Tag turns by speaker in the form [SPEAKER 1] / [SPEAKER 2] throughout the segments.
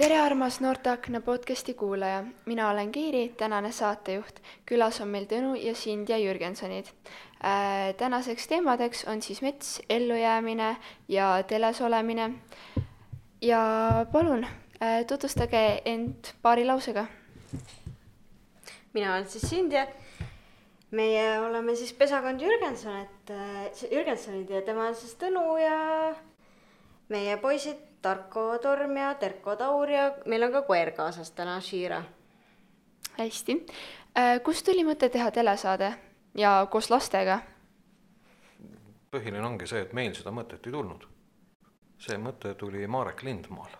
[SPEAKER 1] tere, armas Noorteakna podcasti kuulaja, mina olen Kiiri, tänane saatejuht. külas on meil Tõnu ja Sindja Jürgensonid äh,. tänaseks teemadeks on siis mets, ellujäämine ja teles olemine. ja palun äh, tutvustage end paari lausega.
[SPEAKER 2] mina olen siis Sindja. meie oleme siis pesakond Jürgenson, et äh, Jürgensonid ja tema on siis Tõnu ja meie poisid Tarko Torm ja Terko Taur ja meil on ka koer kaasas täna, Shira.
[SPEAKER 1] hästi äh,. kust tuli mõte teha telesaade ja koos lastega?
[SPEAKER 3] põhiline ongi see, et meil seda mõtet ei tulnud. see mõte tuli Marek Lindmaal.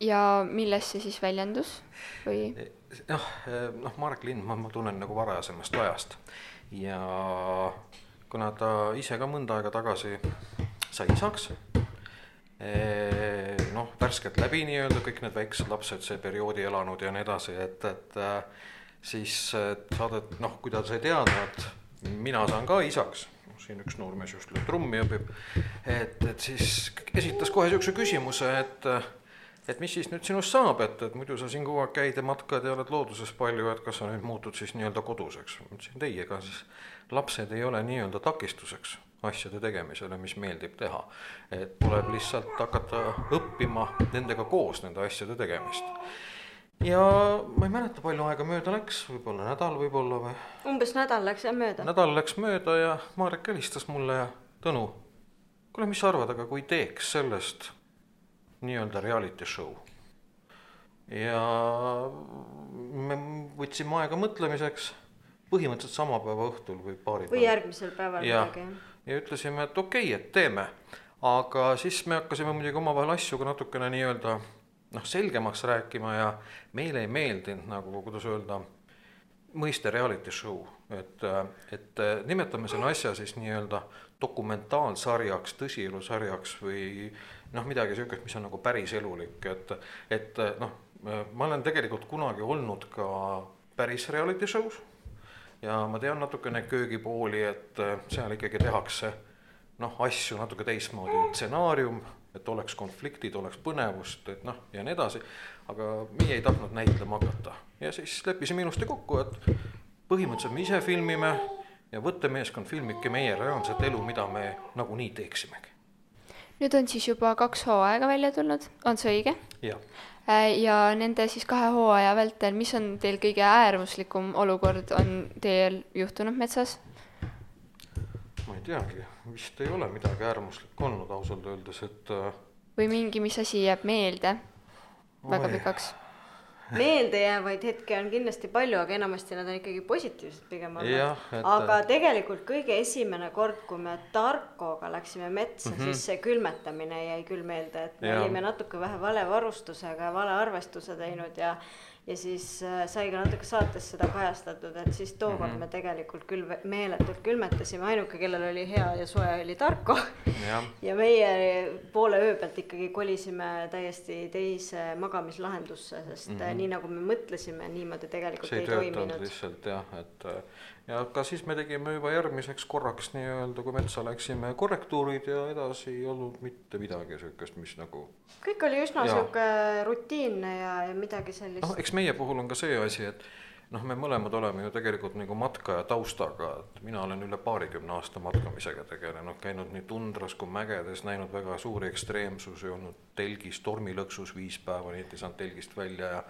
[SPEAKER 1] ja milles see siis väljendus või?
[SPEAKER 3] noh, noh, Marek Lindmaa ma tunnen nagu varasemast ajast ja kuna ta ise ka mõnda aega tagasi sai isaks noh, värskelt läbi nii-öelda kõik need väiksed lapsed, see perioodi elanud ja nii edasi, et, et äh, siis saadet, noh, kui ta sai teada, et mina saan ka isaks, siin üks noormees just trummi õpib, et, et siis esitas kohe niisuguse küsimuse, et et mis siis nüüd sinust saab, et, et muidu sa siin kogu aeg käid ja matkad ja oled looduses palju, et kas sa nüüd muutud siis nii-öelda koduseks. ma ütlesin, ei, ega siis lapsed ei ole nii-öelda takistuseks asjade tegemisele, mis meeldib teha. et tuleb lihtsalt hakata õppima nendega koos nende asjade tegemist. ja ma ei mäleta, palju aega mööda läks, võib-olla nädal võib-olla või?
[SPEAKER 2] umbes nädal läks jah mööda.
[SPEAKER 3] nädal läks mööda ja Marek helistas mulle ja Tõnu, kuule, mis sa arvad, aga kui teeks sellest nii-öelda reality show? ja me võtsime aega mõtlemiseks põhimõtteliselt sama päeva õhtul või paari
[SPEAKER 2] või järgmisel päeval
[SPEAKER 3] midagi, jah ja ütlesime, et okei okay,, et teeme. aga siis me hakkasime muidugi omavahel asju ka natukene nii-öelda noh, selgemaks rääkima ja meile ei meeldinud nagu, kuidas öelda, mõiste reality show, et, et nimetame selle asja siis nii-öelda dokumentaalsarjaks, tõsielusarjaks või noh, midagi niisugust, mis on nagu päriselulik, et, et noh, ma olen tegelikult kunagi olnud ka päris reality show's ja ma tean natukene köögipooli, et äh, seal ikkagi tehakse noh, asju natuke teistmoodi, stsenaarium, et oleks konfliktid, oleks põnevust, et noh, ja nii edasi. aga meie ei tahtnud näitlema hakata ja siis leppisime ilusti kokku, et põhimõtteliselt me ise filmime ja võttemeeskond filmibki meie reaalset elu, mida me nagunii teeksimegi.
[SPEAKER 1] Nüüd on siis juba kaks hooaega välja tulnud, on see õige?
[SPEAKER 3] jah
[SPEAKER 1] Äh, ja nende siis kahe hooaja vältel, mis on teil kõige äärmuslikum olukord, on teil juhtunud metsas?
[SPEAKER 3] ma ei teagi, vist ei ole midagi äärmuslikku olnud ausalt öeldes, et äh,
[SPEAKER 1] või mingi, mis asi jääb meelde väga pikaks?
[SPEAKER 2] Meeldejäävaid hetki on kindlasti palju, aga enamasti nad on ikkagi positiivsed pigem
[SPEAKER 3] olnud.
[SPEAKER 2] aga äh, tegelikult kõige esimene kord, kui me Tarkoga läksime metsa mm, -hmm. siis see külmetamine jäi küll meelde, et me ja. olime natuke vähe vale varustusega, vale arvestuse teinud ja ja siis äh, sai ka natuke saates seda kajastatud, et siis tookord mm -hmm. me tegelikult küll meeletult külmetasime, ainuke, kellel oli hea ja soe, oli Tarko. ja, meie poole öö pealt ikkagi kolisime täiesti teise magamislahendusse, sest mm -hmm. nii nagu me mõtlesime, niimoodi tegelikult
[SPEAKER 3] see
[SPEAKER 2] ei, ei toiminud.
[SPEAKER 3] lihtsalt jah, et äh, ja ka siis me tegime juba järgmiseks korraks nii-öelda, kui metsa läksime, korrektuurid ja edasi ei olnud mitte midagi sihukest, mis nagu.
[SPEAKER 2] kõik oli üsna sihuke rutiinne ja, ja midagi sellist.
[SPEAKER 3] noh, eks meie puhul on ka see asi, et noh, me mõlemad oleme ju tegelikult nagu matkaja taustaga, et mina olen üle paarikümne aasta matkamisega tegelenud, käinud nii tundras kui mägedes, näinud väga suuri ekstreemsusi, olnud telgis tormilõksus viis päeva, nii et ei saanud telgist välja ja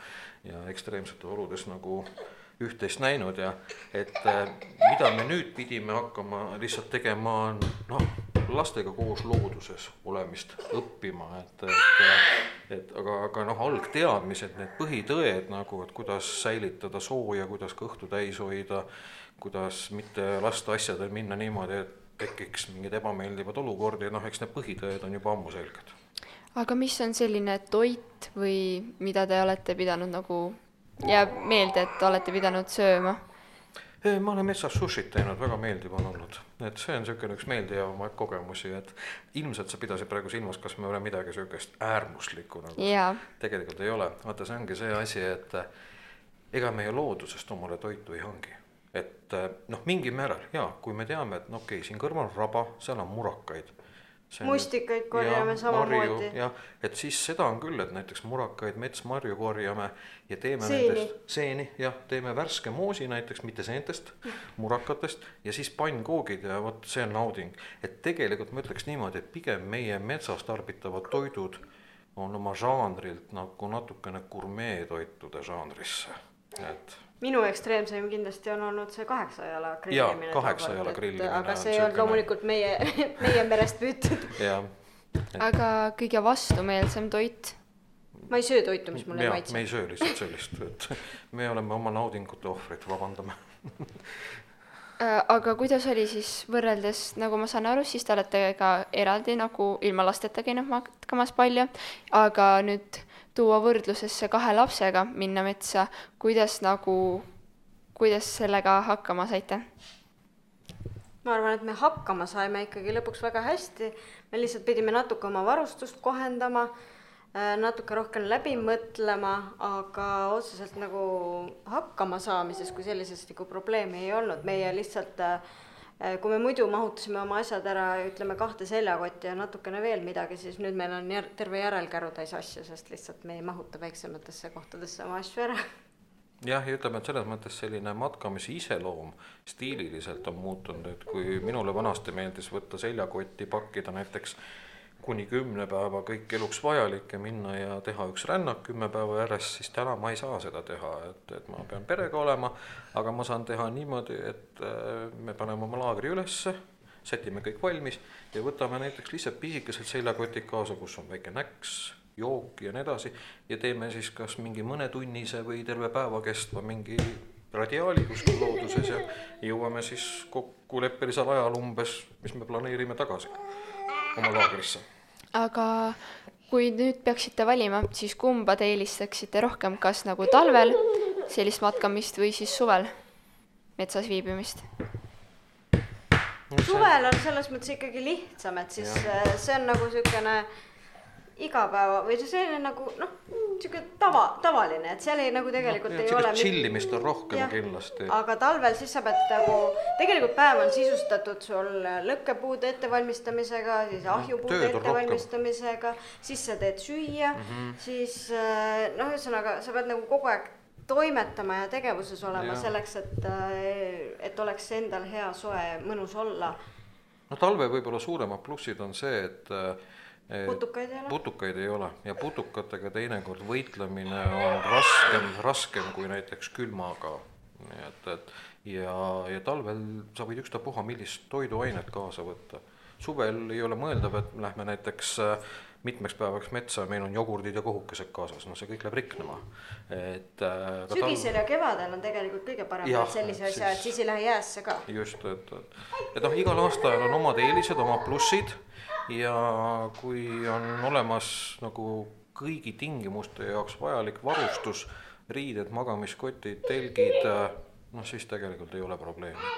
[SPEAKER 3] ja ekstreemsetes oludes nagu üht-teist näinud ja et äh, mida me nüüd pidime hakkama lihtsalt tegema, on noh, lastega koos looduses olemist õppima, et, et et aga, aga noh, algteadmised, need põhitõed nagu, et kuidas säilitada sooja, kuidas kõhtu täis hoida, kuidas mitte lasta asjadel minna niimoodi, et tekiks mingeid ebameeldivad olukordi, noh, eks need põhitõed on juba ammu selged.
[SPEAKER 1] aga mis on selline toit või mida te olete pidanud nagu jääb meelde, et olete pidanud sööma?
[SPEAKER 3] ma olen metsas sushit teinud, väga meeldiv on olnud, et see on niisugune üks meeldivamaid kogemusi, et ilmselt sa pidasid praegu silmas, kas me oleme midagi niisugust äärmuslikku nagu
[SPEAKER 1] yeah.
[SPEAKER 3] tegelikult ei ole, vaata, see ongi see asi, et ega me ju loodusest omale toitu ei hangi. et noh, mingil määral jaa, kui me teame, et no okei okay,, siin kõrval on raba, seal on murakaid,
[SPEAKER 2] mustikaid korjame ja, samamoodi.
[SPEAKER 3] jah, et siis seda on küll, et näiteks murakaid, metsmarju korjame ja teeme
[SPEAKER 2] seeni.
[SPEAKER 3] nendest seeni, jah, teeme värske moosi näiteks, mitte seentest, murakatest ja siis pannkoogid ja vot see on nauding. et tegelikult ma ütleks niimoodi, et pigem meie metsas tarbitavad toidud on oma žanrilt nagu natukene gurmeetoitude žanrisse, et
[SPEAKER 2] minu ekstreemsem kindlasti on olnud see kaheksa jala grillimine.
[SPEAKER 3] kaheksa jala grillimine.
[SPEAKER 2] aga see ei olnud loomulikult meie, meie merest püütud.
[SPEAKER 3] jah.
[SPEAKER 1] aga kõige vastumeelsem toit?
[SPEAKER 2] ma ei söö toitu, mis mulle ei maitse.
[SPEAKER 3] me ei söö lihtsalt sellist, et me oleme oma naudingute ohvrid, vabandame
[SPEAKER 1] Äh, aga kuidas oli siis võrreldes, nagu ma saan aru, siis te olete ka eraldi nagu ilma lasteta käinud matkamas palju, aga nüüd tuua võrdlusesse kahe lapsega minna metsa, kuidas nagu, kuidas sellega hakkama saite?
[SPEAKER 2] ma arvan, et me hakkama saime ikkagi lõpuks väga hästi, me lihtsalt pidime natuke oma varustust kohendama Äh, natuke rohkem läbi mõtlema, aga otseselt nagu hakkama saamises kui sellises nagu probleemi ei olnud, meie lihtsalt äh, kui me muidu mahutasime oma asjad ära, ütleme kahte seljakotti ja natukene veel midagi, siis nüüd meil on jär, terve järelkärutäis asju, sest lihtsalt me ei mahuta väiksematesse kohtadesse oma asju ära.
[SPEAKER 3] jah, ja ütleme, et selles mõttes selline matkamise iseloom stiililiselt on muutunud, et kui minule vanasti meeldis võtta seljakotti, pakkida näiteks kuni kümne päeva kõik eluks vajalik ja minna ja teha üks rännak kümme päeva järjest, siis täna ma ei saa seda teha, et, et ma pean perega olema, aga ma saan teha niimoodi, et äh, me paneme oma laagri ülesse, sätime kõik valmis ja võtame näiteks lihtsalt pisikesed seljakotid kaasa, kus on väike näks, jook ja nii edasi ja teeme siis kas mingi mõnetunnise või terve päeva kestva mingi radiaali kuskil looduses ja jõuame siis kokkuleppelisel ajal umbes, mis me planeerime tagasi oma laagrisse
[SPEAKER 1] aga kui nüüd peaksite valima, siis kumba te eelistaksite rohkem, kas nagu talvel sellist matkamist või siis suvel metsas viibimist?
[SPEAKER 2] suvel on selles mõttes ikkagi lihtsam, et siis ja. Äh, see on nagu niisugune igapäeva või selline nagu noh, sihuke tava, tavaline, et seal ei nagu tegelikult no, ei ole.
[SPEAKER 3] tšillimist on rohkem ja, kindlasti.
[SPEAKER 2] aga talvel siis sa pead nagu, tegelikult päev on sisustatud sul lõkkepuude ettevalmistamisega, siis ahjupuude ettevalmistamisega, siis sa teed süüa mm, -hmm. siis äh, noh, ühesõnaga sa pead nagu kogu aeg toimetama ja tegevuses olema ja. selleks, et, äh, et oleks endal hea, soe, mõnus olla.
[SPEAKER 3] no talve võib-olla suuremad plussid on see, et äh,
[SPEAKER 2] putukaid ei ole?
[SPEAKER 3] putukaid ei ole ja putukatega teinekord võitlemine on raskem, raskem kui näiteks külmaga. nii et, et ja, ja talvel sa võid ükstapuha millist toiduainet kaasa võtta. suvel ei ole mõeldav, et lähme näiteks äh, mitmeks päevaks metsa, meil on jogurdid ja kohukesed kaasas, noh, see kõik läheb riknema, et
[SPEAKER 2] äh,. sügisel tal... ja kevadel on tegelikult kõige parem teha sellise asja, et siis ei lähe jäässe ka.
[SPEAKER 3] just, et, et, et noh, igal aastaajal on omad eelised, omad plussid ja kui on olemas nagu kõigi tingimuste jaoks vajalik varustus, riided, magamiskotid, telgid, noh siis tegelikult ei ole probleemi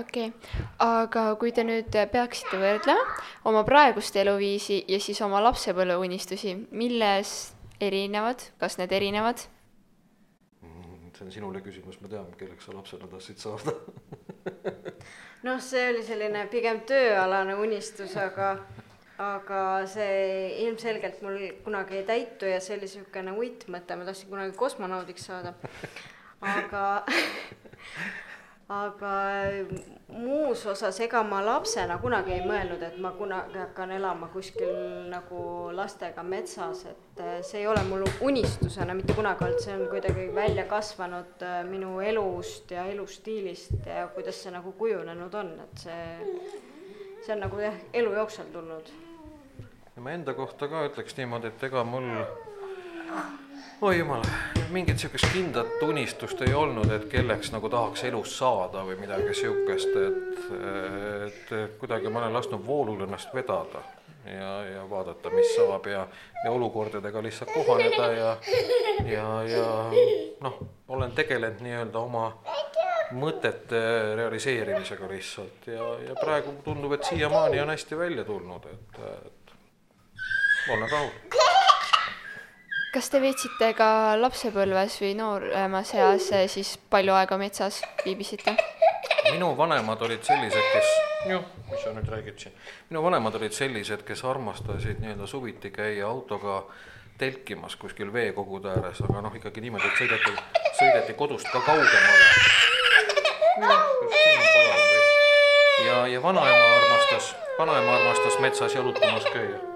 [SPEAKER 1] okei okay., aga kui te nüüd peaksite võrdlema oma praegust eluviisi ja siis oma lapsepõlveunistusi, milles erinevad, kas need erinevad?
[SPEAKER 3] Mm, see on sinule küsimus, ma tean, kelleks sa lapsena tahtsid saada
[SPEAKER 2] noh, see oli selline pigem tööalane unistus, aga aga see ilmselgelt mul kunagi ei täitu ja see oli niisugune uitmõte, ma tahtsin kunagi kosmonaudiks saada. aga aga muus osas, ega ma lapsena kunagi ei mõelnud, et ma kunagi hakkan elama kuskil nagu lastega metsas, et äh, see ei ole mul unistusena mitte kunagi olnud, see on kuidagi välja kasvanud äh, minu elust ja elustiilist ja kuidas see nagu kujunenud on, et see, see on nagu jah, elu jooksul tulnud
[SPEAKER 3] ja ma enda kohta ka ütleks niimoodi, et ega mul, oi jumal, mingit sihukest kindlat unistust ei olnud, et kelleks nagu tahaks elus saada või midagi sihukest, et, et kuidagi ma olen lasknud voolul ennast vedada ja, ja vaadata, mis saab ja, ja olukordadega lihtsalt kohaneda ja, ja, ja noh, olen tegelenud nii-öelda oma mõtete realiseerimisega lihtsalt ja, ja praegu tundub, et siiamaani on hästi välja tulnud, et, et olen rahul.
[SPEAKER 1] kas te veetsite ka lapsepõlves või nooremas eas siis palju aega metsas viibisite?
[SPEAKER 3] minu vanemad olid sellised, kes jah, mis sa nüüd räägid siin. minu vanemad olid sellised, kes armastasid nii-öelda suviti käia autoga telkimas kuskil veekogude ääres, aga noh, ikkagi niimoodi, et sõideti, sõideti kodust ka kaugemale. ja, ja vanaema armastas, vanaema armastas metsas jalutamas käia.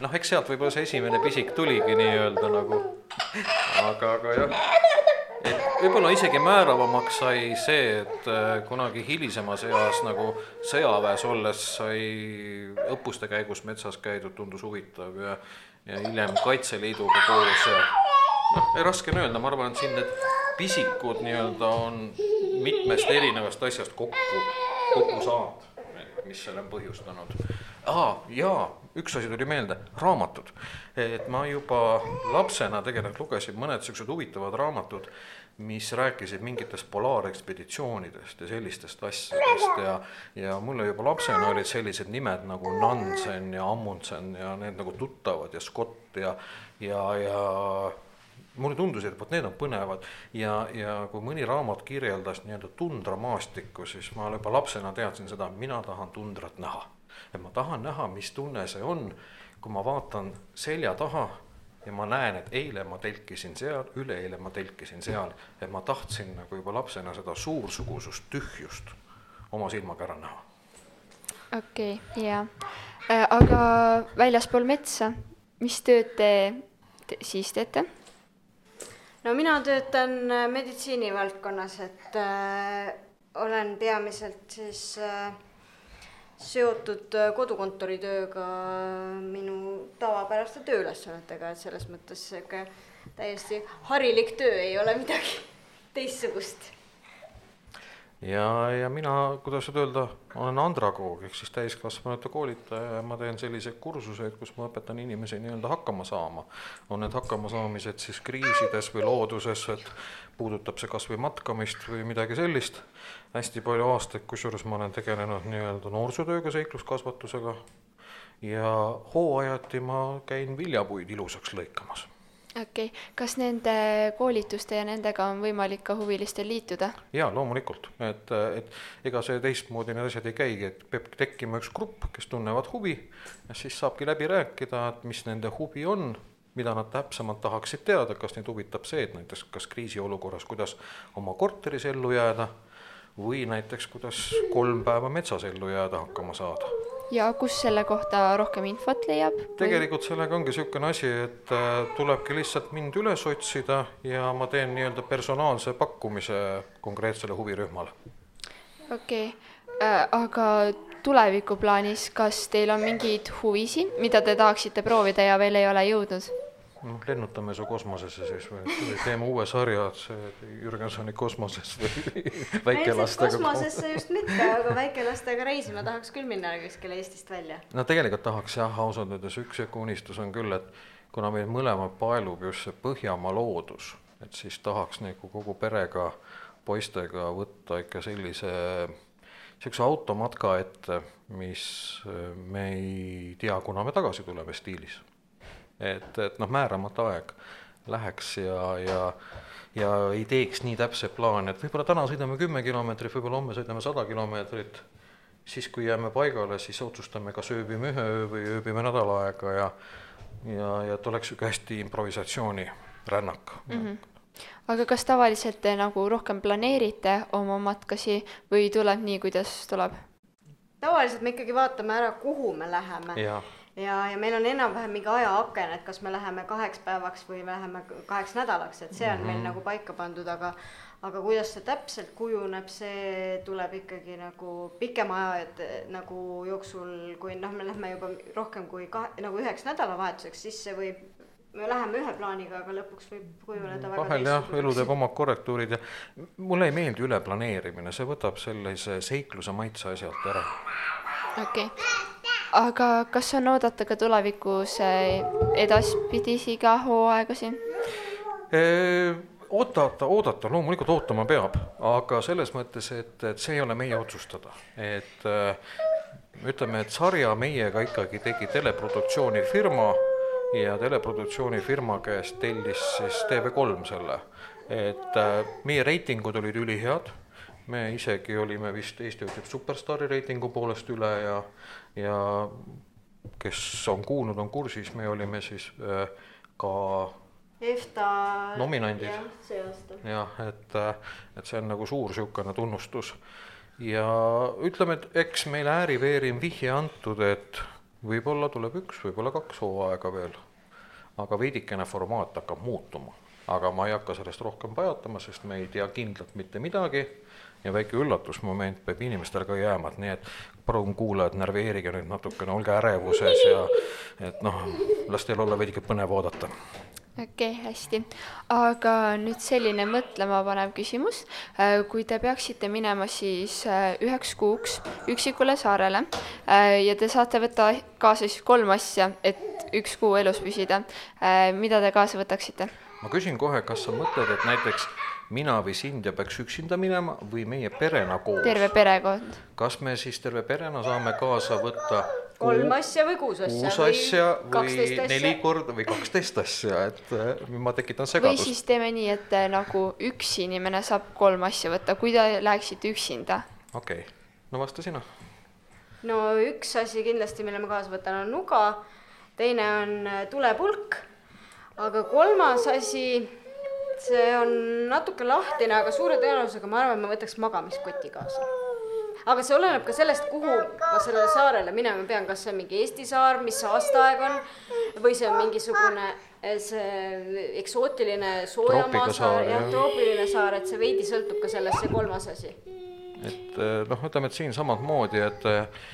[SPEAKER 3] Noh, eks sealt võib-olla see esimene pisik tuligi nii-öelda nagu, aga, aga jah et võib-olla isegi määravamaks sai see, et äh, kunagi hilisemas eas nagu sõjaväes olles sai õppuste käigus metsas käidud, tundus huvitav ja, ja hiljem Kaitseliiduga koos ja noh, raske on öelda, ma arvan, et siin need pisikud nii-öelda on mitmest erinevast asjast kokku, kokku saanud, mis selle on põhjustanud. Aa, jaa, üks asi tuli meelde, raamatud. et ma juba lapsena tegelikult lugesin mõned siuksed huvitavad raamatud, mis rääkisid mingitest polaarekspeditsioonidest ja sellistest asjadest ja, ja mulle juba lapsena olid sellised nimed nagu Nansen ja Amundsen ja need nagu tuttavad ja Scott ja, ja, ja mulle tundus, et vot need on põnevad ja, ja kui mõni raamat kirjeldas nii-öelda tundramaastikku, siis ma juba lapsena teadsin seda, mina tahan tundrat näha et ma tahan näha, mis tunne see on, kui ma vaatan selja taha ja ma näen, et eile ma telkisin seal, üleeile ma telkisin seal, et ma tahtsin nagu juba lapsena seda suursugusust tühjust oma silmaga ära näha.
[SPEAKER 1] okei okay,, jaa äh,. aga väljaspool metsa, mis tööd te, te siis teete?
[SPEAKER 2] No mina töötan äh, meditsiinivaldkonnas, et äh, olen peamiselt siis äh, seotud äh, kodukontori tööga minu tavapäraste tööülesannetega, et selles mõttes sihuke täiesti harilik töö ei ole midagi teistsugust.
[SPEAKER 3] Ja, ja mina, kuidas nüüd öelda, olen andragoog ehk siis täiskasvanute koolitaja ja ma teen selliseid kursuseid, kus ma õpetan inimesi nii-öelda hakkama saama. on need hakkamasaamised siis kriisides või looduses, et puudutab see kas või matkamist või midagi sellist hästi palju aastaid, kusjuures ma olen tegelenud nii-öelda noorsootööga, seikluskasvatusega ja hooajati ma käin viljapuid ilusaks lõikamas.
[SPEAKER 1] Okei okay., kas nende koolituste ja nendega on võimalik ka huvilistel liituda?
[SPEAKER 3] jaa, loomulikult, et, et ega see teistmoodi need asjad ei käigi, et peab tekkima üks grupp, kes tunnevad huvi siis saabki läbi rääkida, et mis nende huvi on mida nad täpsemalt tahaksid teada, kas neid huvitab see, et näiteks kas kriisiolukorras, kuidas oma korteris ellu jääda või näiteks, kuidas kolm päeva metsas ellu jääda hakkama saada.
[SPEAKER 1] Ja kus selle kohta rohkem infot leiab?
[SPEAKER 3] tegelikult sellega ongi niisugune asi, et äh, tulebki lihtsalt mind üles otsida ja ma teen nii-öelda personaalse pakkumise konkreetsele huvirühmale.
[SPEAKER 1] okei okay. äh,, aga tulevikuplaanis, kas teil on mingeid huvisid, mida te tahaksite proovida ja veel ei ole jõudnud?
[SPEAKER 3] Noh, lennutame su kosmosesse siis või, teeme uue sarja, see Jürgensoni kosmoses või väikelastega.
[SPEAKER 2] kosmosesse just mitte, aga väikelastega reisima tahaks küll minna kuskile Eestist välja.
[SPEAKER 3] no tegelikult tahaks jah, ausalt öeldes üks sihuke unistus on küll, et kuna meid mõlemad paelub just see Põhjamaa loodus, et siis tahaks nagu kogu perega, poistega võtta ikka sellise niisuguse automatka ette, mis me ei tea, kuna me tagasi tuleme stiilis et, et noh, määramata aeg läheks ja, ja, ja ei teeks nii täpset plaani, et võib-olla täna sõidame kümme kilomeetrit, võib-olla homme sõidame sada kilomeetrit, siis kui jääme paigale, siis otsustame, kas ööbime ühe öö või ööbime nädal aega ja ja, ja et oleks niisugune hästi improvisatsioonirännak mm. -hmm
[SPEAKER 1] aga kas tavaliselt te nagu rohkem planeerite oma matkasi või tuleb nii, kuidas tuleb?
[SPEAKER 2] tavaliselt me ikkagi vaatame ära, kuhu me läheme ja, ja meil on enam-vähem mingi ajaaken, et kas me läheme kaheks päevaks või me läheme kaheks nädalaks, et see on mm -hmm. meil mhm. nagu paika pandud, aga aga kuidas see täpselt kujuneb, see tuleb ikkagi nagu pikema aja et, nagu jooksul, kui noh, me lähme juba rohkem kui kahe, nagu üheks nädalavahetuseks, siis see võib me läheme ühe plaaniga, aga lõpuks võib kujuneda väga
[SPEAKER 3] vahel jah, elu teeb omad korrektuurid ja mulle ei meeldi üleplaneerimine, see võtab sellise seikluse maitse asjalt ära.
[SPEAKER 1] okei okay aga kas on oodata ka tulevikus eh, edaspidisi ka hooaegasi?
[SPEAKER 3] oodata, oodata, loomulikult ootama peab, aga selles mõttes, et, et see ei ole meie otsustada, et äh, ütleme, et sarja meiega ikkagi tegi teleproduktsioonifirma ja teleproduktsioonifirma käest tellis siis TV3 selle, et äh, meie reitingud olid ülihead me isegi olime vist Eesti ütleb superstaari reitingu poolest üle ja, ja kes on kuulnud, on kursis, me olime siis äh, ka
[SPEAKER 2] EFTA
[SPEAKER 3] nominandid. jah, et, et see on nagu suur niisugune tunnustus. ja ütleme, et eks meile ääri-veeri on vihje antud, et võib-olla tuleb üks, võib-olla kaks hooaega veel. aga veidikene formaat hakkab muutuma. aga ma ei hakka sellest rohkem pajatama, sest me ei tea kindlalt mitte midagi ja väike üllatusmoment peab inimestel ka jääma, et nii et palun kuulajad, närveerige nüüd natukene, olge ärevuses ja et noh, las teil olla veidike põnev oodata
[SPEAKER 1] okei okay,, hästi. aga nüüd selline mõtlemapanev küsimus. kui te peaksite minema siis äh, üheks kuuks üksikule saarele äh, ja te saate võtta kaasa siis kolm asja, et üks kuu elus püsida, äh, mida te kaasa võtaksite?
[SPEAKER 3] ma küsin kohe, kas sa mõtled, et näiteks mina või Sindja peaks üksinda minema või meie perena koos?
[SPEAKER 1] terve perekond.
[SPEAKER 3] kas me siis terve perena saame kaasa võtta
[SPEAKER 2] kolm asja või kuus asja
[SPEAKER 3] kuus asja või, või neli korda või kaksteist asja, et äh, ma tekitan segadust.
[SPEAKER 1] või siis teeme nii, et äh, nagu üks inimene saab kolm asja võtta, kui te läheksite üksinda.
[SPEAKER 3] okei okay., no vasta sina.
[SPEAKER 2] no üks asi kindlasti, mille ma kaasa võtan, on nuga, teine on äh, tulepulk, aga kolmas asi see on natuke lahtine, aga suure tõenäosusega ma arvan, et ma võtaks magamiskoti kaasa. aga see oleneb ka sellest, kuhu ma sellele saarele minema pean, kas see on mingi Eesti saar, mis aastaaeg on või see on mingisugune eh, see eksootiline soojamaa saar, jah, troopiline saar, et see veidi sõltub ka sellest, see kolmas asi.
[SPEAKER 3] et eh, noh, ütleme, et siin samamoodi, et eh,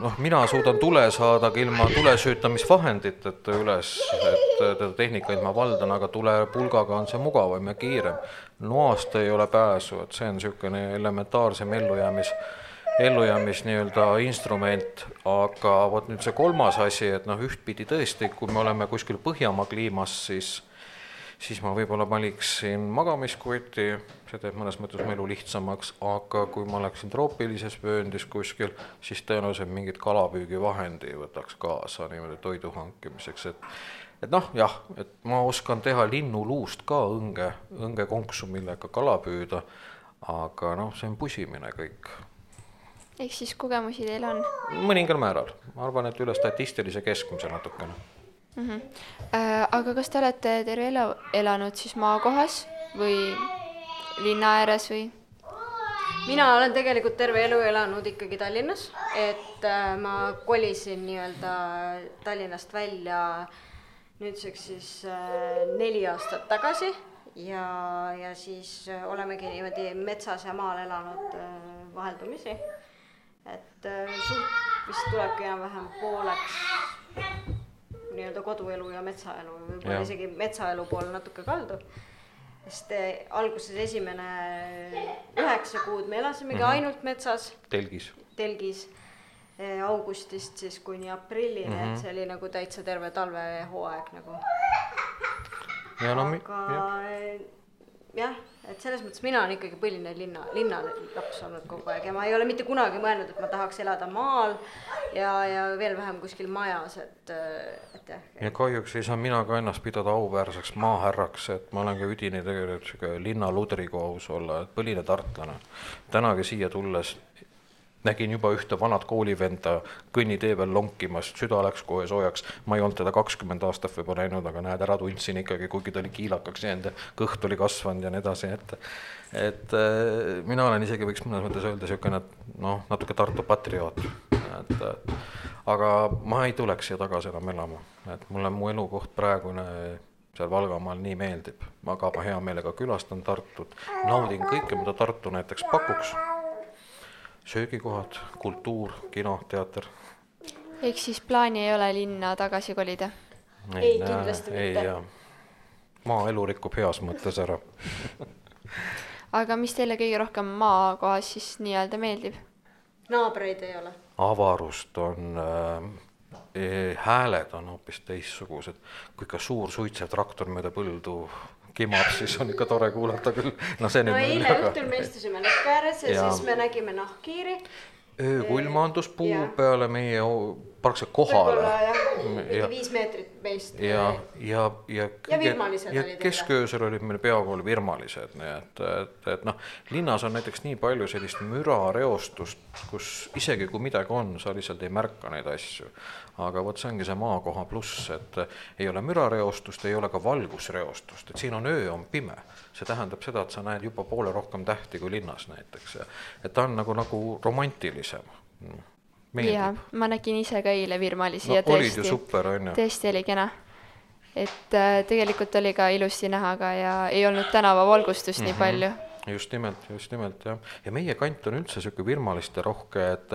[SPEAKER 3] noh, mina suudan tule saada ka ilma tulesüütamisvahenditeta üles, et teda tehnikaid ma valdan, aga tulepulgaga on see mugavam ja kiirem. noast ei ole pääsu, et see on niisugune elementaarsem ellujäämis, ellujäämis nii-öelda instrument, aga vot nüüd see kolmas asi, et noh, ühtpidi tõesti, kui me oleme kuskil Põhjamaa kliimas, siis siis ma võib-olla valiksin magamiskoti, see teeb mõnes mõttes mu elu lihtsamaks, aga kui ma oleksin troopilises vööndis kuskil, siis tõenäoliselt mingit kalapüügivahendi võtaks kaasa niimoodi toidu hankimiseks, et et noh, jah, et ma oskan teha linnuluust ka õnge, õngekonksu, millega kala püüda, aga noh, see on pusimine kõik.
[SPEAKER 1] ehk siis kogemusi teil on?
[SPEAKER 3] mõningal määral, ma arvan, et üle statistilise keskmise natukene
[SPEAKER 1] mm. -hmm. Äh, aga kas te olete terve elu elanud siis maakohas või linna ääres või?
[SPEAKER 2] mina olen tegelikult terve elu elanud ikkagi Tallinnas, et äh, ma kolisin nii-öelda Tallinnast välja nüüdseks siis äh, neli aastat tagasi ja, ja siis äh, olemegi niimoodi metsas ja maal elanud äh, vaheldumisi. et äh, suht vist tulebki enam-vähem pooleks nii-öelda koduelu ja metsaelu, võib-olla isegi metsaelu poole natuke kaldu. sest eh, alguses esimene üheksa kuud me elasimegi mm -hmm. ainult metsas.
[SPEAKER 3] telgis.
[SPEAKER 2] telgis eh, augustist siis kuni aprillini mm, -hmm. et mhm. see oli nagu täitsa terve talvehooaeg nagu.
[SPEAKER 3] No,
[SPEAKER 2] aga eh, jah, et selles mõttes mina olen ikkagi põhiline linna, linnalaps olnud kogu aeg ja ma ei ole mitte kunagi mõelnud, et ma tahaks elada maal ja, ja veel vähem kuskil majas, et, et jah.
[SPEAKER 3] ja kahjuks ei saa mina ka ennast pidada auväärseks maahärraks, et ma olen ka üdini tegelikult sihuke linnaludri, kui aus olla, põline tartlane. tänagi siia tulles nägin juba ühte vanat koolivenda kõnnitee peal lonkimas, süda läks kohe soojaks. ma ei olnud teda kakskümmend aastat võib-olla näinud, aga näed, ära tundsin ikkagi, kuigi ta oli kiilakaks jäänud ja kõht oli kasvanud ja nii edasi, et et äh, mina olen isegi, võiks mõnes mõttes öelda, niisugune noh, natuke Tartu patrioot, et aga ma ei tuleks siia tagasi enam elama, et mulle mu elukoht praegune seal Valgamaal nii meeldib, aga ma hea meelega külastan Tartut, naudin kõike, mida Tartu näiteks pakuks söögikohad, kultuur, kino, teater.
[SPEAKER 1] ehk siis plaani ei ole linna tagasi kolida?
[SPEAKER 2] ei, ei, kindlasti mitte.
[SPEAKER 3] maaelu rikub heas mõttes ära
[SPEAKER 1] aga mis teile kõige rohkem maakohas siis nii-öelda meeldib?
[SPEAKER 2] naabreid ei ole.
[SPEAKER 3] avarust on äh, hääled on hoopis teistsugused, kui ikka suur suitsev traktor mööda põldu kimab, siis on ikka tore kuulata küll.
[SPEAKER 2] no see no eile väga... õhtul me istusime lõkke ääres ja, ja siis me nägime nahkhiiri.
[SPEAKER 3] öökull maandus puu ja. peale meie praktiliselt kohale.
[SPEAKER 2] ja viis meetrit meist.
[SPEAKER 3] ja, ja, ja.
[SPEAKER 2] ja virmalised
[SPEAKER 3] olid. kesköösel olid meil peaaegu virmalised, nii et, et, et noh, linnas on näiteks nii palju sellist mürareostust, kus isegi kui midagi on, sa lihtsalt ei märka neid asju. aga vot see ongi see maakoha pluss, et ei ole mürareostust, ei ole ka valgusreostust, et siin on öö on pime. see tähendab seda, et sa näed juba poole rohkem tähti kui linnas näiteks ja et ta on nagu, nagu romantilisem
[SPEAKER 1] jaa, ma nägin ise ka eile Virmalisi no, ja tõesti, tõesti oli kena. et äh, tegelikult oli ka ilusti näha ka ja ei olnud tänavavalgustust mm -hmm. nii mhm. palju
[SPEAKER 3] just nimelt, just nimelt jah, ja meie kant on üldse niisugune virmaliste rohke, et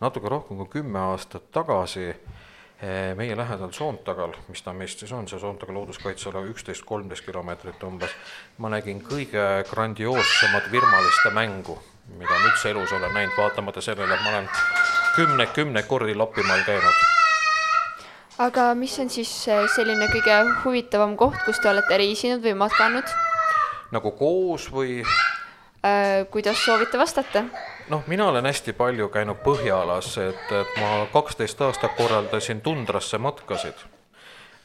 [SPEAKER 3] natuke rohkem kui kümme aastat tagasi eh, meie lähedal Soontagal, mis ta meist siis on, see Soontaga looduskaitseala üksteist, kolmteist kilomeetrit umbes, ma nägin kõige grandioossemat virmaliste mängu, mida ma üldse elus olen näinud, vaatamata sellele, et ma olen kümneid, kümneid kordi Lapimaal käinud.
[SPEAKER 1] aga mis on siis äh, selline kõige huvitavam koht, kus te olete reisinud või matkanud?
[SPEAKER 3] nagu koos või
[SPEAKER 1] äh,? kuidas soovite vastata?
[SPEAKER 3] noh, mina olen hästi palju käinud Põhjalas, et, et ma kaksteist aastat korraldasin tundrasse matkasid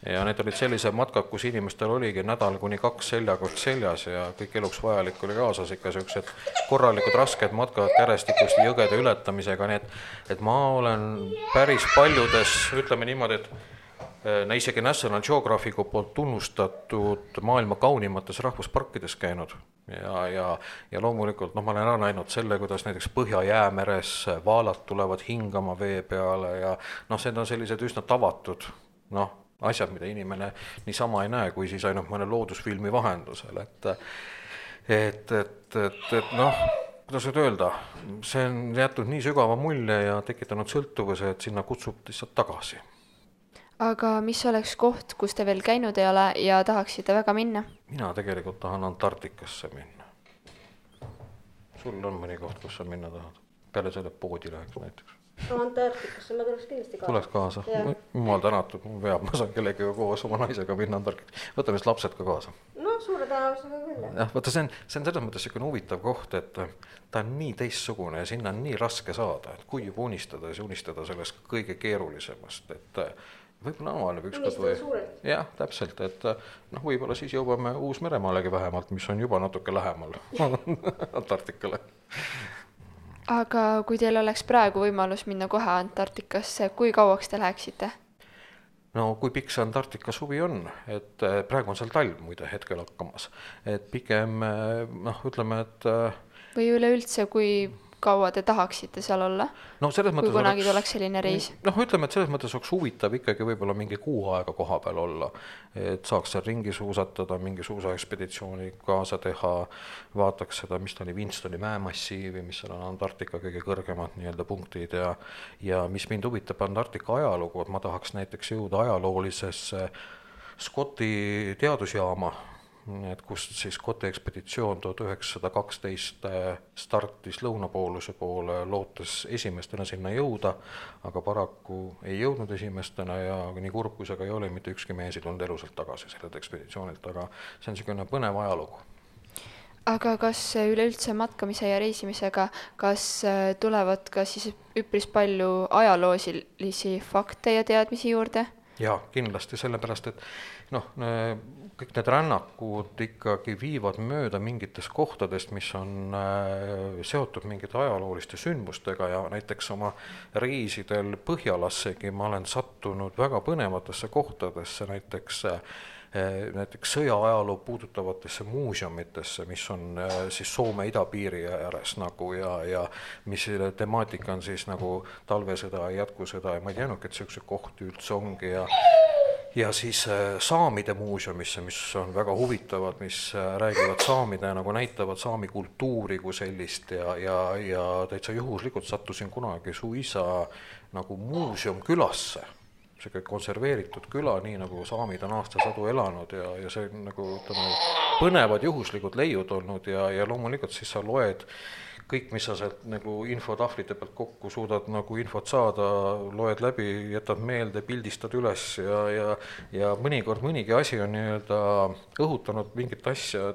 [SPEAKER 3] ja need olid sellised matkad, kus inimestel oligi nädal kuni kaks seljakott seljas ja kõik eluks vajalik oli kaasas, ikka niisugused korralikud rasked matkad järjestikuste jõgede ületamisega, nii et, et ma olen päris paljudes, ütleme niimoodi, et eh, no isegi National Geographicu poolt tunnustatud maailma kaunimates rahvusparkides käinud. Ja, ja, ja loomulikult noh, ma olen ära näinud selle, kuidas näiteks Põhja-Jäämeres vaalad tulevad hingama vee peale ja noh, need on sellised üsna tavatud noh asjad, mida inimene niisama ei näe, kui siis ainult mõne loodusfilmi vahendusel, et et, et, et, et noh, kuidas nüüd öelda, see on jätnud nii sügava mulje ja tekitanud sõltuvuse, et sinna kutsub lihtsalt tagasi.
[SPEAKER 1] aga mis oleks koht, kus te veel käinud ei ole ja tahaksite väga minna?
[SPEAKER 3] mina tegelikult tahan Antarktikasse minna. sul on mõni koht, kus sa minna tahad? peale selle poodi läheks näiteks
[SPEAKER 2] no Antarktikasse ma tuleks kindlasti kaasa.
[SPEAKER 3] tuleks kaasa, jumal tänatud, mul veab, ma saan kellegagi koos oma naisega minna Antarktikasse, võtame siis lapsed ka kaasa.
[SPEAKER 2] no suure tõenäosusega küll
[SPEAKER 3] jah. jah, vaata, see on, see on selles mõttes niisugune huvitav koht, et ta on nii teistsugune ja sinna on nii raske saada, et kui juba unistada, siis unistada sellest kõige keerulisemast, et võib-olla avaneb ükskord või jah, täpselt, et noh, võib-olla siis jõuame Uus-Meremaalegi vähemalt, mis on juba natuke lähemal Antarktikale
[SPEAKER 1] aga kui teil oleks praegu võimalus minna kohe Antarktikasse, kui kauaks te läheksite?
[SPEAKER 3] no kui pikk see Antarktika suvi on, et eh, praegu on seal talv muide hetkel hakkamas, et pigem eh, noh, ütleme, et eh,
[SPEAKER 1] või üleüldse, kui kaua te tahaksite seal olla?
[SPEAKER 3] no selles mõttes
[SPEAKER 1] kui kunagi tuleks selline reis?
[SPEAKER 3] noh, ütleme, et selles mõttes oleks huvitav ikkagi võib-olla mingi kuu aega koha peal olla, et saaks seal ringi suusatada, mingi suusaekspeditsiooni kaasa teha, vaataks seda, mis ta oli, Winstoni mäemassiivi, mis seal on Antarktika kõige kõrgemad nii-öelda punktid ja ja mis mind huvitab Antarktika ajalugu, et ma tahaks näiteks jõuda ajaloolisesse Scotti teadusjaama et kust siis Kote ekspeditsioon tuhat üheksasada kaksteist äh, startis lõunapooluse poole, lootes esimestena sinna jõuda, aga paraku ei jõudnud esimestena ja nii kurb, kui see ka ei ole, mitte ükski mees ei tulnud elusalt tagasi sellelt ekspeditsioonilt, aga see on niisugune põnev ajalugu
[SPEAKER 1] aga kas üleüldse matkamise ja reisimisega, kas äh, tulevad ka siis üpris palju ajaloosilisi fakte ja teadmisi juurde?
[SPEAKER 3] Jaa, kindlasti, sellepärast et noh, kõik need rännakud ikkagi viivad mööda mingitest kohtadest, mis on äh, seotud mingite ajalooliste sündmustega ja näiteks oma reisidel Põhjalassegi ma olen sattunud väga põnevatesse kohtadesse, näiteks äh, näiteks sõjaajaloo puudutavatesse muuseumitesse, mis on äh, siis Soome idapiiri ääres nagu ja, ja mis temaatika on siis nagu talvesõda ja jätkusõda ja ma ei teadnudki, et niisuguseid kohti üldse ongi ja ja siis äh, saamide muuseumisse, mis on väga huvitavad, mis äh, räägivad saamide nagu näitavad saami kultuuri kui sellist ja, ja, ja täitsa juhuslikult sattusin kunagi suisa nagu muuseumkülasse, niisugune konserveeritud küla, nii nagu saamid on aastasadu elanud ja, ja see on nagu ütleme, põnevad juhuslikud leiud olnud ja, ja loomulikult siis sa loed kõik, mis sa sealt nagu infotahvlite pealt kokku suudad nagu infot saada, loed läbi, jätad meelde, pildistad üles ja, ja ja mõnikord mõnigi asi on nii-öelda õhutanud mingit asja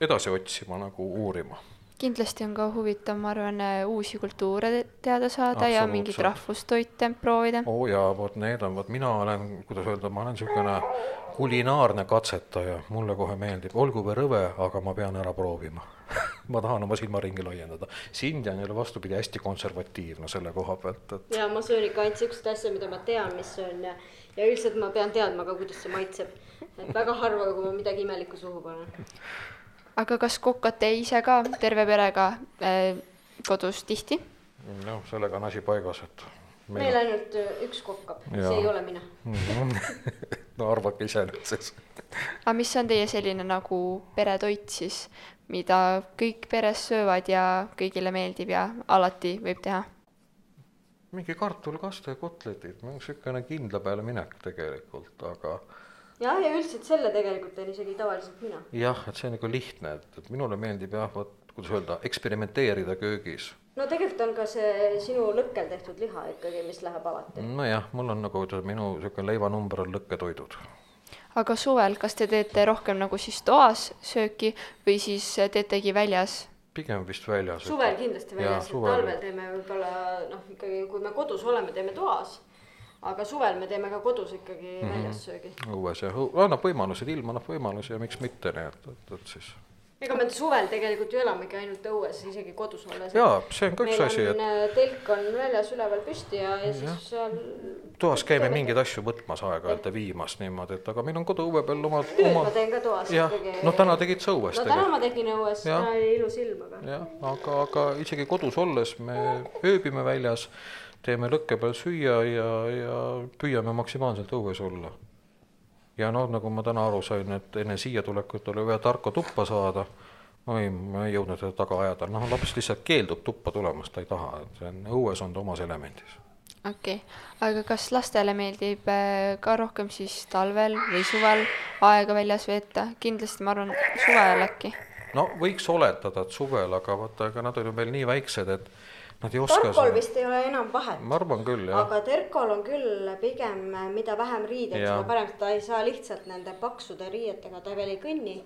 [SPEAKER 3] edasi otsima, nagu uurima
[SPEAKER 1] kindlasti on ka huvitav, ma arvan, uusi kultuure teada saada ja mingeid rahvustoite proovida.
[SPEAKER 3] oo oh jaa, vot need on, vot mina olen, kuidas öelda, ma olen niisugune kulinaarne katsetaja, mulle kohe meeldib, olgu või rõve, aga ma pean ära proovima ma tahan oma silmaringi laiendada. sind on jälle vastupidi hästi konservatiivne selle koha pealt,
[SPEAKER 2] et. ja ma söön ikka ainult siukseid asju, mida ma tean, mis on ja, ja üldiselt ma pean teadma ka, kuidas see maitseb. et väga harva, kui ma midagi imelikku suhu panen.
[SPEAKER 1] Aga kas kokate ise ka terve perega äh, kodus tihti?
[SPEAKER 3] noh, sellega on asi paigas, et
[SPEAKER 2] meil, meil ainult äh, üks kokkab, see ei ole mina
[SPEAKER 3] no arvake ise nüüd siis.
[SPEAKER 1] aga mis on teie selline nagu peretoit siis, mida kõik peres söövad ja kõigile meeldib ja alati võib teha?
[SPEAKER 3] mingi kartulikaste kotletid, niisugune kindla peale minek tegelikult, aga
[SPEAKER 2] jah, ja üldiselt selle tegelikult teen isegi tavaliselt mina.
[SPEAKER 3] jah, et see on nagu lihtne, et, et minule meeldib jah, vot kuidas öelda, eksperimenteerida köögis.
[SPEAKER 2] no tegelikult on ka see sinu lõkkel tehtud liha ikkagi, mis läheb alati.
[SPEAKER 3] nojah, mul on nagu minu niisugune leivanumber on lõkketoidud
[SPEAKER 1] aga suvel, kas te teete rohkem nagu siis toas sööki või siis teetegi väljas?
[SPEAKER 3] pigem vist väljas.
[SPEAKER 2] suvel kindlasti väljas, et talvel teeme võib-olla noh, ikkagi kui me kodus oleme, teeme toas. Aga suvel me teeme ka kodus ikkagi mm -hmm. väljas söögi.
[SPEAKER 3] õues jah, annab võimalused, ilm annab võimalusi ja miks mitte, nii et, et, et siis
[SPEAKER 2] ega me suvel tegelikult ju elamegi ainult õues, isegi kodus olles.
[SPEAKER 3] jaa, see on ka üks asi,
[SPEAKER 2] et. Äh, telk on väljas üleval püsti ja, ja siis seal.
[SPEAKER 3] toas käime mingeid asju võtmas aeg-ajalt ja viimas niimoodi, et aga meil on koduõue peal omad.
[SPEAKER 2] nüüd oma... ma teen ka toas
[SPEAKER 3] ikkagi. no täna tegid sa õues.
[SPEAKER 2] no täna ma tegin õues, täna oli ilus ilm, aga.
[SPEAKER 3] jah, aga, aga isegi kodus olles me ööbime väljas, teeme lõkke peal süüa ja, ja püüame maksimaalselt õues olla ja noh, nagu ma täna aru sain, et enne siia tulekut oli vaja tarka tuppa saada. oi, ma ei jõudnud teda taga ajada, noh, laps lihtsalt keeldub tuppa tulemast, ta ei taha, et see on õues on ta omas elemendis.
[SPEAKER 1] okei okay., aga kas lastele meeldib äh, ka rohkem siis talvel või suvel aega väljas veeta, kindlasti ma arvan suvel äkki?
[SPEAKER 3] no võiks oletada, et suvel, aga vaata, ega nad on ju veel nii väiksed, et Nad ei oska
[SPEAKER 2] Tarkol vist ei ole enam vahet.
[SPEAKER 3] ma arvan küll, jah.
[SPEAKER 2] aga Terkol on küll pigem, mida vähem riideid, seda parem, ta ei saa lihtsalt nende paksude riietega, ta veel ei kõnni.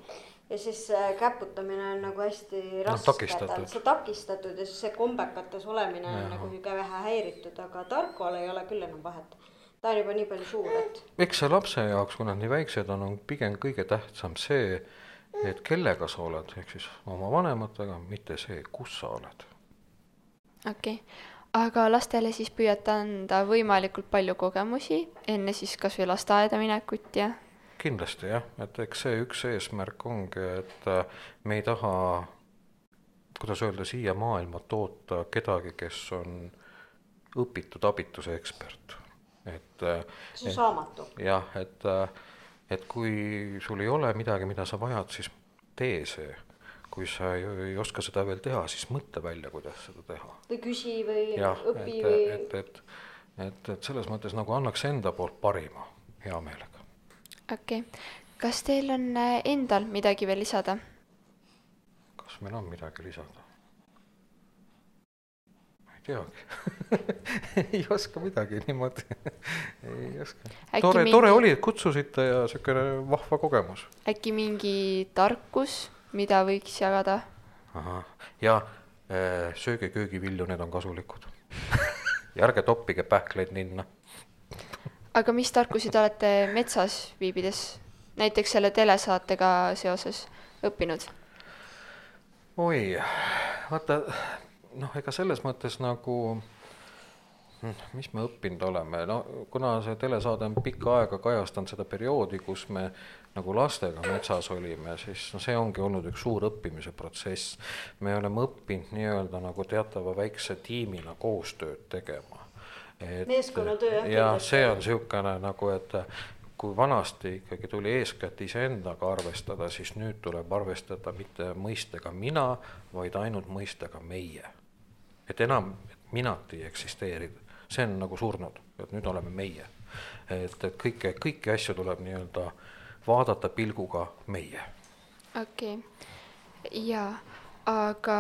[SPEAKER 2] ja siis käputamine on nagu hästi raske no,, ta on see takistatud ja siis see kombekates olemine ja. on nagu sihuke vähe häiritud, aga Tarkol ei ole küll enam vahet ta on juba nii palju suur, et.
[SPEAKER 3] eks see lapse jaoks, kui nad nii väiksed on, on pigem kõige tähtsam see, et kellega sa oled, ehk siis oma vanematega, mitte see, kus sa oled
[SPEAKER 1] okei okay., aga lastele siis püüate anda võimalikult palju kogemusi enne siis kas või lasteaeda minekut ja?
[SPEAKER 3] kindlasti jah, et eks see üks eesmärk ongi, et äh, me ei taha, kuidas öelda, siia maailma toota kedagi, kes on õpitud abituse ekspert, et.
[SPEAKER 2] Äh, see on saamatu.
[SPEAKER 3] jah, et, äh, et kui sul ei ole midagi, mida sa vajad, siis tee see kui sa ei, ei oska seda veel teha, siis mõtle välja, kuidas seda teha.
[SPEAKER 2] või küsi või
[SPEAKER 3] ja,
[SPEAKER 2] õpi
[SPEAKER 3] et,
[SPEAKER 2] või.
[SPEAKER 3] et, et, et, et selles mõttes nagu annaks enda poolt parima, hea meelega.
[SPEAKER 1] okei okay., kas teil on äh, endal midagi veel lisada?
[SPEAKER 3] kas meil on midagi lisada? teagi ei oska midagi niimoodi ei oska. tore mingi..., tore oli, et kutsusite ja siukene vahva kogemus.
[SPEAKER 1] äkki mingi tarkus mida võiks jagada?
[SPEAKER 3] ja äh, sööge köögivilju, need on kasulikud ja ärge toppige pähkleid ninna
[SPEAKER 1] aga mis tarkusi te olete metsas viibides, näiteks selle telesaatega seoses õppinud?
[SPEAKER 3] oi, vaata noh, ega selles mõttes nagu hm, mis me õppinud oleme, no kuna see telesaade on pikka aega kajastanud seda perioodi, kus me nagu lastega metsas olime, siis no see ongi olnud üks suur õppimise protsess. me oleme õppinud nii-öelda nagu teatava väikse tiimina koostööd tegema.
[SPEAKER 2] meeskonnatöö.
[SPEAKER 3] ja see on niisugune nagu, et kui vanasti ikkagi tuli eeskätt iseendaga arvestada, siis nüüd tuleb arvestada mitte mõistega mina, vaid ainult mõistega meie. et enam minat ei eksisteeri, see on nagu surnud, et nüüd oleme meie. et, et kõike, kõiki asju tuleb nii-öelda äh, vaadata pilguga meie.
[SPEAKER 1] okei okay., jaa, aga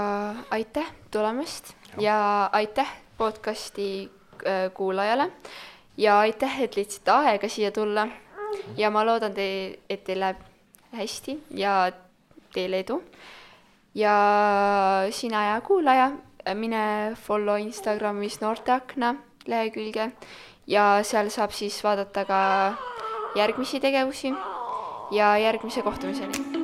[SPEAKER 1] aitäh tulemast ja, ja aitäh podcasti äh, kuulajale ja aitäh, et leidsite aega siia tulla. ja ma loodan te, et teil läheb hästi ja teile edu. ja sina, hea kuulaja, mine follow Instagramis Noorteakna lehekülge ja seal saab siis vaadata ka järgmisi tegevusi ja järgmise kohtumiseni